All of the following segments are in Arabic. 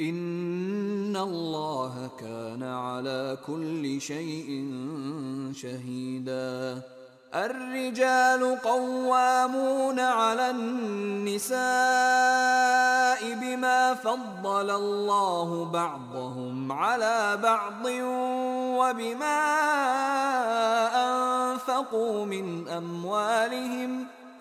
إن الله كان على كل شيء شهيدا الرجال قوامون على النساء بما فضل الله بعضهم على بعض وبما أنفقوا من أموالهم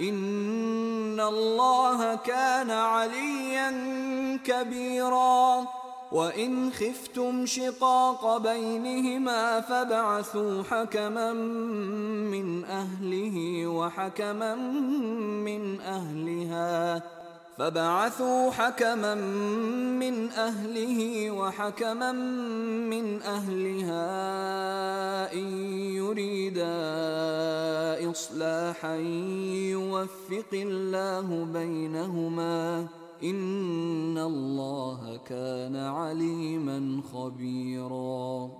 إن الله كان عليا كبيرا. وإن خفتم شقاق بينهما فابعثوا حكما من أهله وحكما من أهلها. فبعثوا حكما من أهله وحكما من أهلها إن يريدا إصلاحا يوفق الله بينهما إن الله كان عليما خبيرا.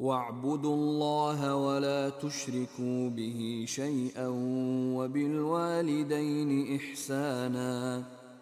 واعبدوا الله ولا تشركوا به شيئا وبالوالدين إحساناً.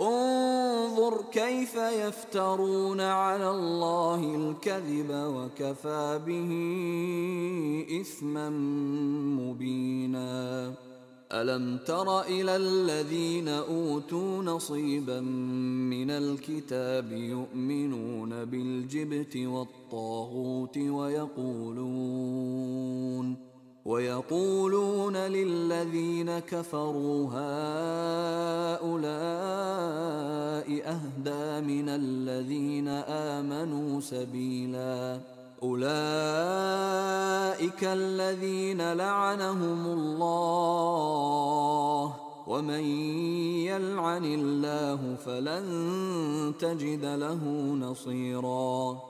انظر كيف يفترون على الله الكذب وكفى به إثما مبينا. ألم تر إلى الذين أوتوا نصيبا من الكتاب يؤمنون بالجبت والطاغوت ويقولون ويقولون للذين كفروا هؤلاء أهدى من الذين آمنوا سبيلاً. أولئك الذين لعنهم الله. ومن يلعن الله فلن تجد له نصيرا.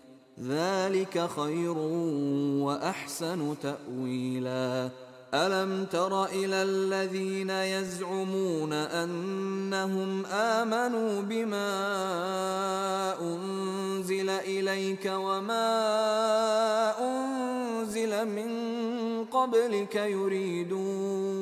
ذلك خير وأحسن تأويلا. ألم تر إلى الذين يزعمون أنهم آمنوا بما أنزل إليك وما أنزل من قبلك يريدون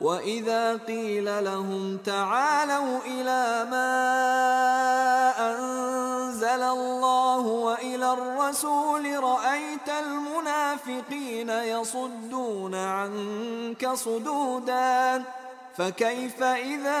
واذا قيل لهم تعالوا إلى ما انزل الله والى الرسول رايت المنافقين يصدون عنك صدودا فكيف اذا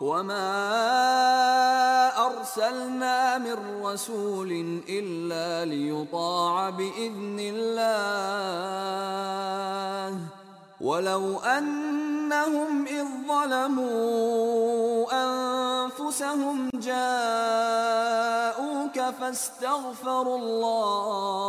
وما أرسلنا من رسول إلا ليطاع بإذن الله ولو أنهم إذ ظلموا أنفسهم جاءوك فاستغفروا الله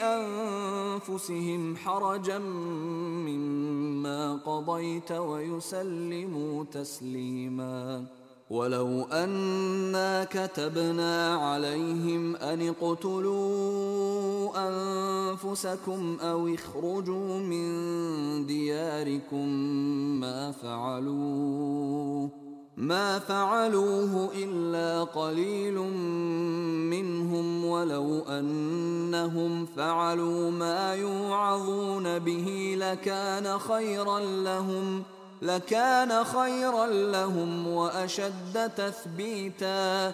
أنفسهم حرجا مما قضيت ويسلموا تسليما. ولو أنا كتبنا عليهم أن اقتلوا أنفسكم أو اخرجوا من دياركم ما فعلوه. ما فعلوه إلا قليل منهم ولو أنهم فعلوا ما يوعظون به لكان خيرا لهم لكان خيرا لهم وأشد تثبيتا.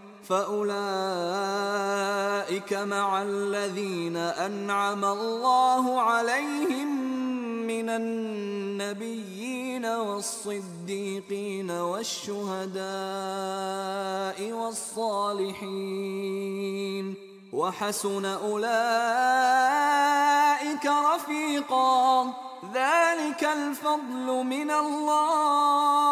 فأولئك مع الذين أنعم الله عليهم من النبيين والصديقين والشهداء والصالحين وحسن أولئك رفيقا ذلك الفضل من الله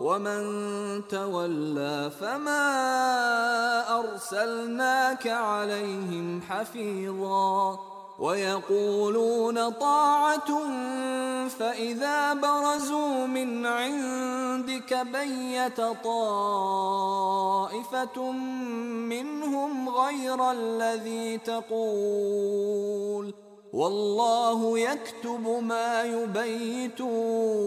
ومن تولى فما أرسلناك عليهم حفيظا ويقولون طاعة فإذا برزوا من عندك بيت طائفة منهم غير الذي تقول والله يكتب ما يبيتون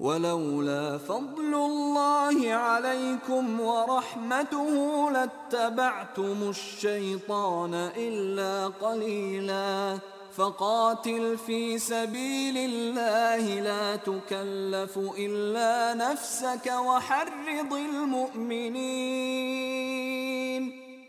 ولولا فضل الله عليكم ورحمته لاتبعتم الشيطان إلا قليلاً. فقاتل في سبيل الله لا تكلف إلا نفسك وحرض المؤمنين.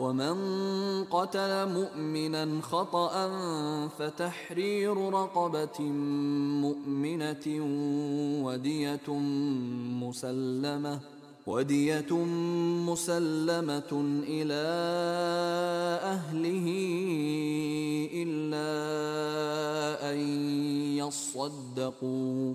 ومن قتل مؤمنا خطأ فتحرير رقبة مؤمنة ودية مسلمة ودية مسلمة إلى أهله إلا أن يصدقوا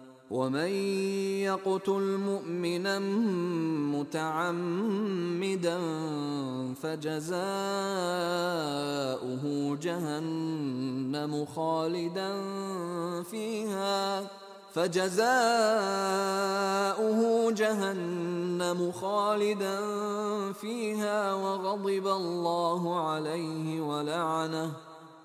ومن يقتل مؤمنا متعمدا فجزاؤه جهنم خالدا فيها فجزاؤه جهنم خالدا فيها وغضب الله عليه ولعنه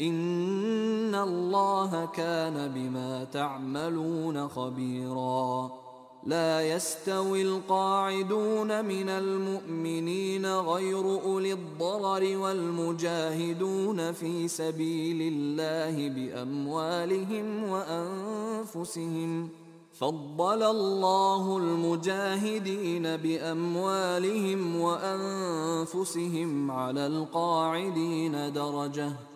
إن الله كان بما تعملون خبيرا. لا يستوي القاعدون من المؤمنين غير أولي الضرر والمجاهدون في سبيل الله بأموالهم وأنفسهم. فضل الله المجاهدين بأموالهم وأنفسهم على القاعدين درجةً.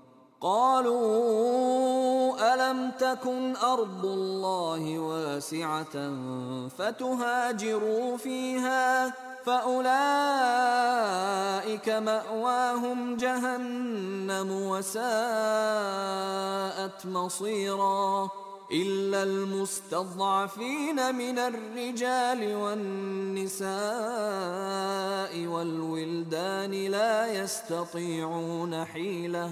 قالوا ألم تكن أرض الله واسعة فتهاجروا فيها فأولئك مأواهم جهنم وساءت مصيرا إلا المستضعفين من الرجال والنساء والولدان لا يستطيعون حيلة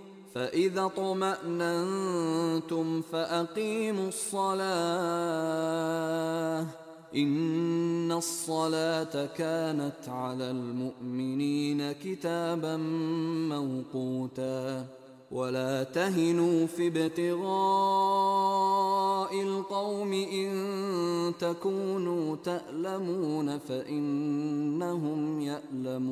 فإذا طمأننتم فأقيموا الصلاة. إن الصلاة كانت على المؤمنين كتابا موقوتا. ولا تهنوا في ابتغاء القوم إن تكونوا تألمون فإنهم يألمون.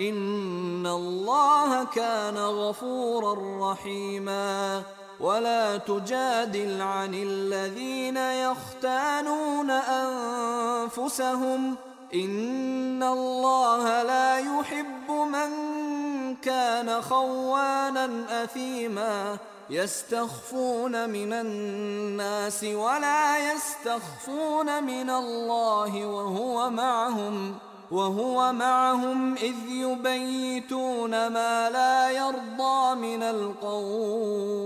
إن الله كان غفورا رحيما ولا تجادل عن الذين يختانون أنفسهم إن الله لا يحب من كان خوانا أثيما يستخفون من الناس ولا يستخفون من الله وهو معهم ۖ وهو معهم إذ يبيتون ما لا يرضى من القول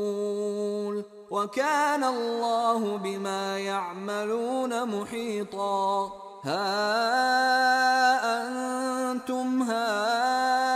وكان الله بما يعملون محيطا. ها أنتم هؤلاء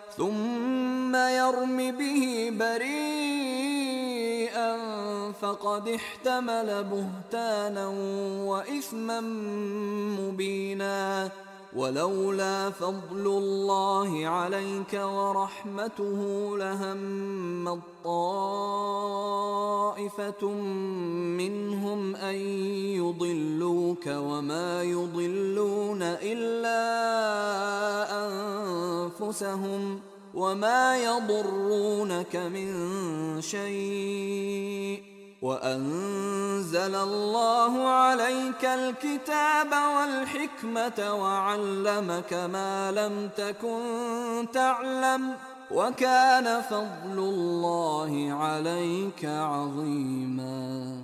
ثم يرم به بريئا فقد احتمل بهتانا وإثما مبينا. ولولا فضل الله عليك ورحمته لهم الطائفة منهم أن يضلوك وما يضلون إلا أنفسهم وما يضرونك من شيء وأنزل الله عليك الكتاب والحكمة وعلمك ما لم تكن تعلم وكان فضل الله عليك عظيما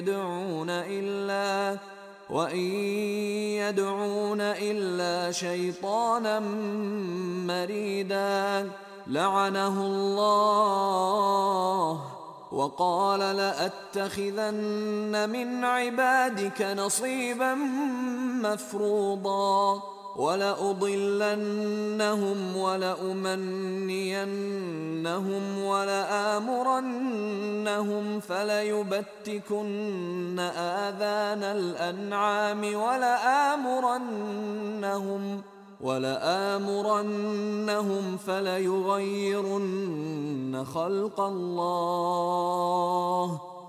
يدعون إلا وإن يدعون إلا شيطانا مريدا لعنه الله وقال لأتخذن من عبادك نصيبا مفروضا ولأضلنهم ولأمنينهم ولآمرنهم فليبتكن آذان الأنعام ولآمرنهم ولآمرنهم فليغيرن خلق الله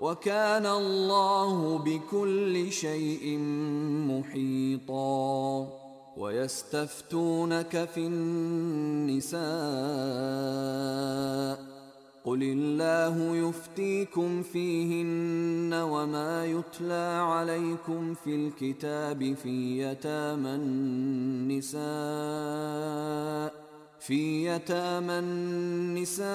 وكان الله بكل شيء محيطا. ويستفتونك في النساء. قل الله يفتيكم فيهن وما يتلى عليكم في الكتاب في يتامى النساء. في يتامى النساء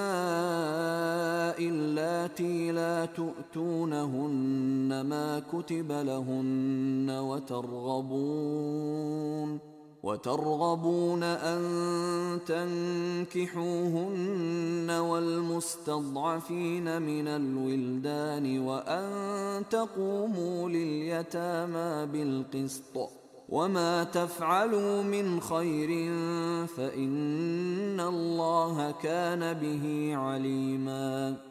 اللاتي لا تؤتونهن ما كتب لهن وترغبون وترغبون أن تنكحوهن والمستضعفين من الولدان وأن تقوموا لليتامى بالقسط. وما تفعلوا من خير فإن الله كان به عليما.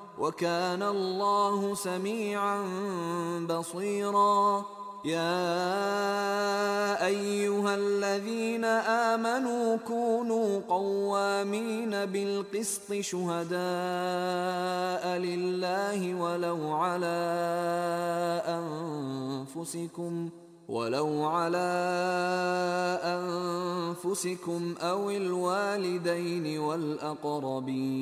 وكان الله سميعا بصيرا. يا أيها الذين آمنوا كونوا قوامين بالقسط شهداء لله ولو على أنفسكم ولو على أنفسكم أو الوالدين والأقربين.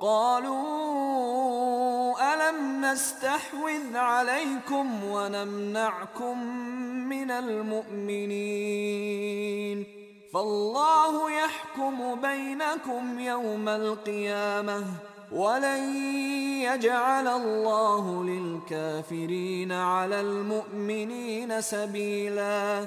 قالوا ألم نستحوذ عليكم ونمنعكم من المؤمنين فالله يحكم بينكم يوم القيامة ولن يجعل الله للكافرين على المؤمنين سبيلاً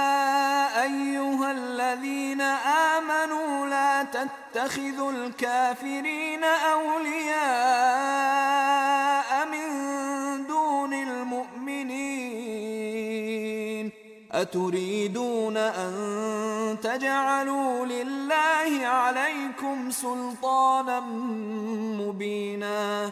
تتخذوا الكافرين أولياء من دون المؤمنين أتريدون أن تجعلوا لله عليكم سلطانا مبينا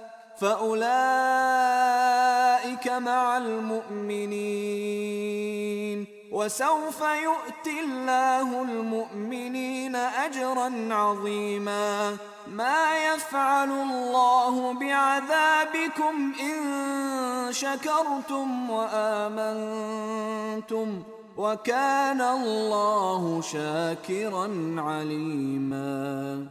فأولئك مع المؤمنين. وسوف يؤتي الله المؤمنين أجرا عظيما. ما يفعل الله بعذابكم إن شكرتم وآمنتم. وكان الله شاكرا عليما.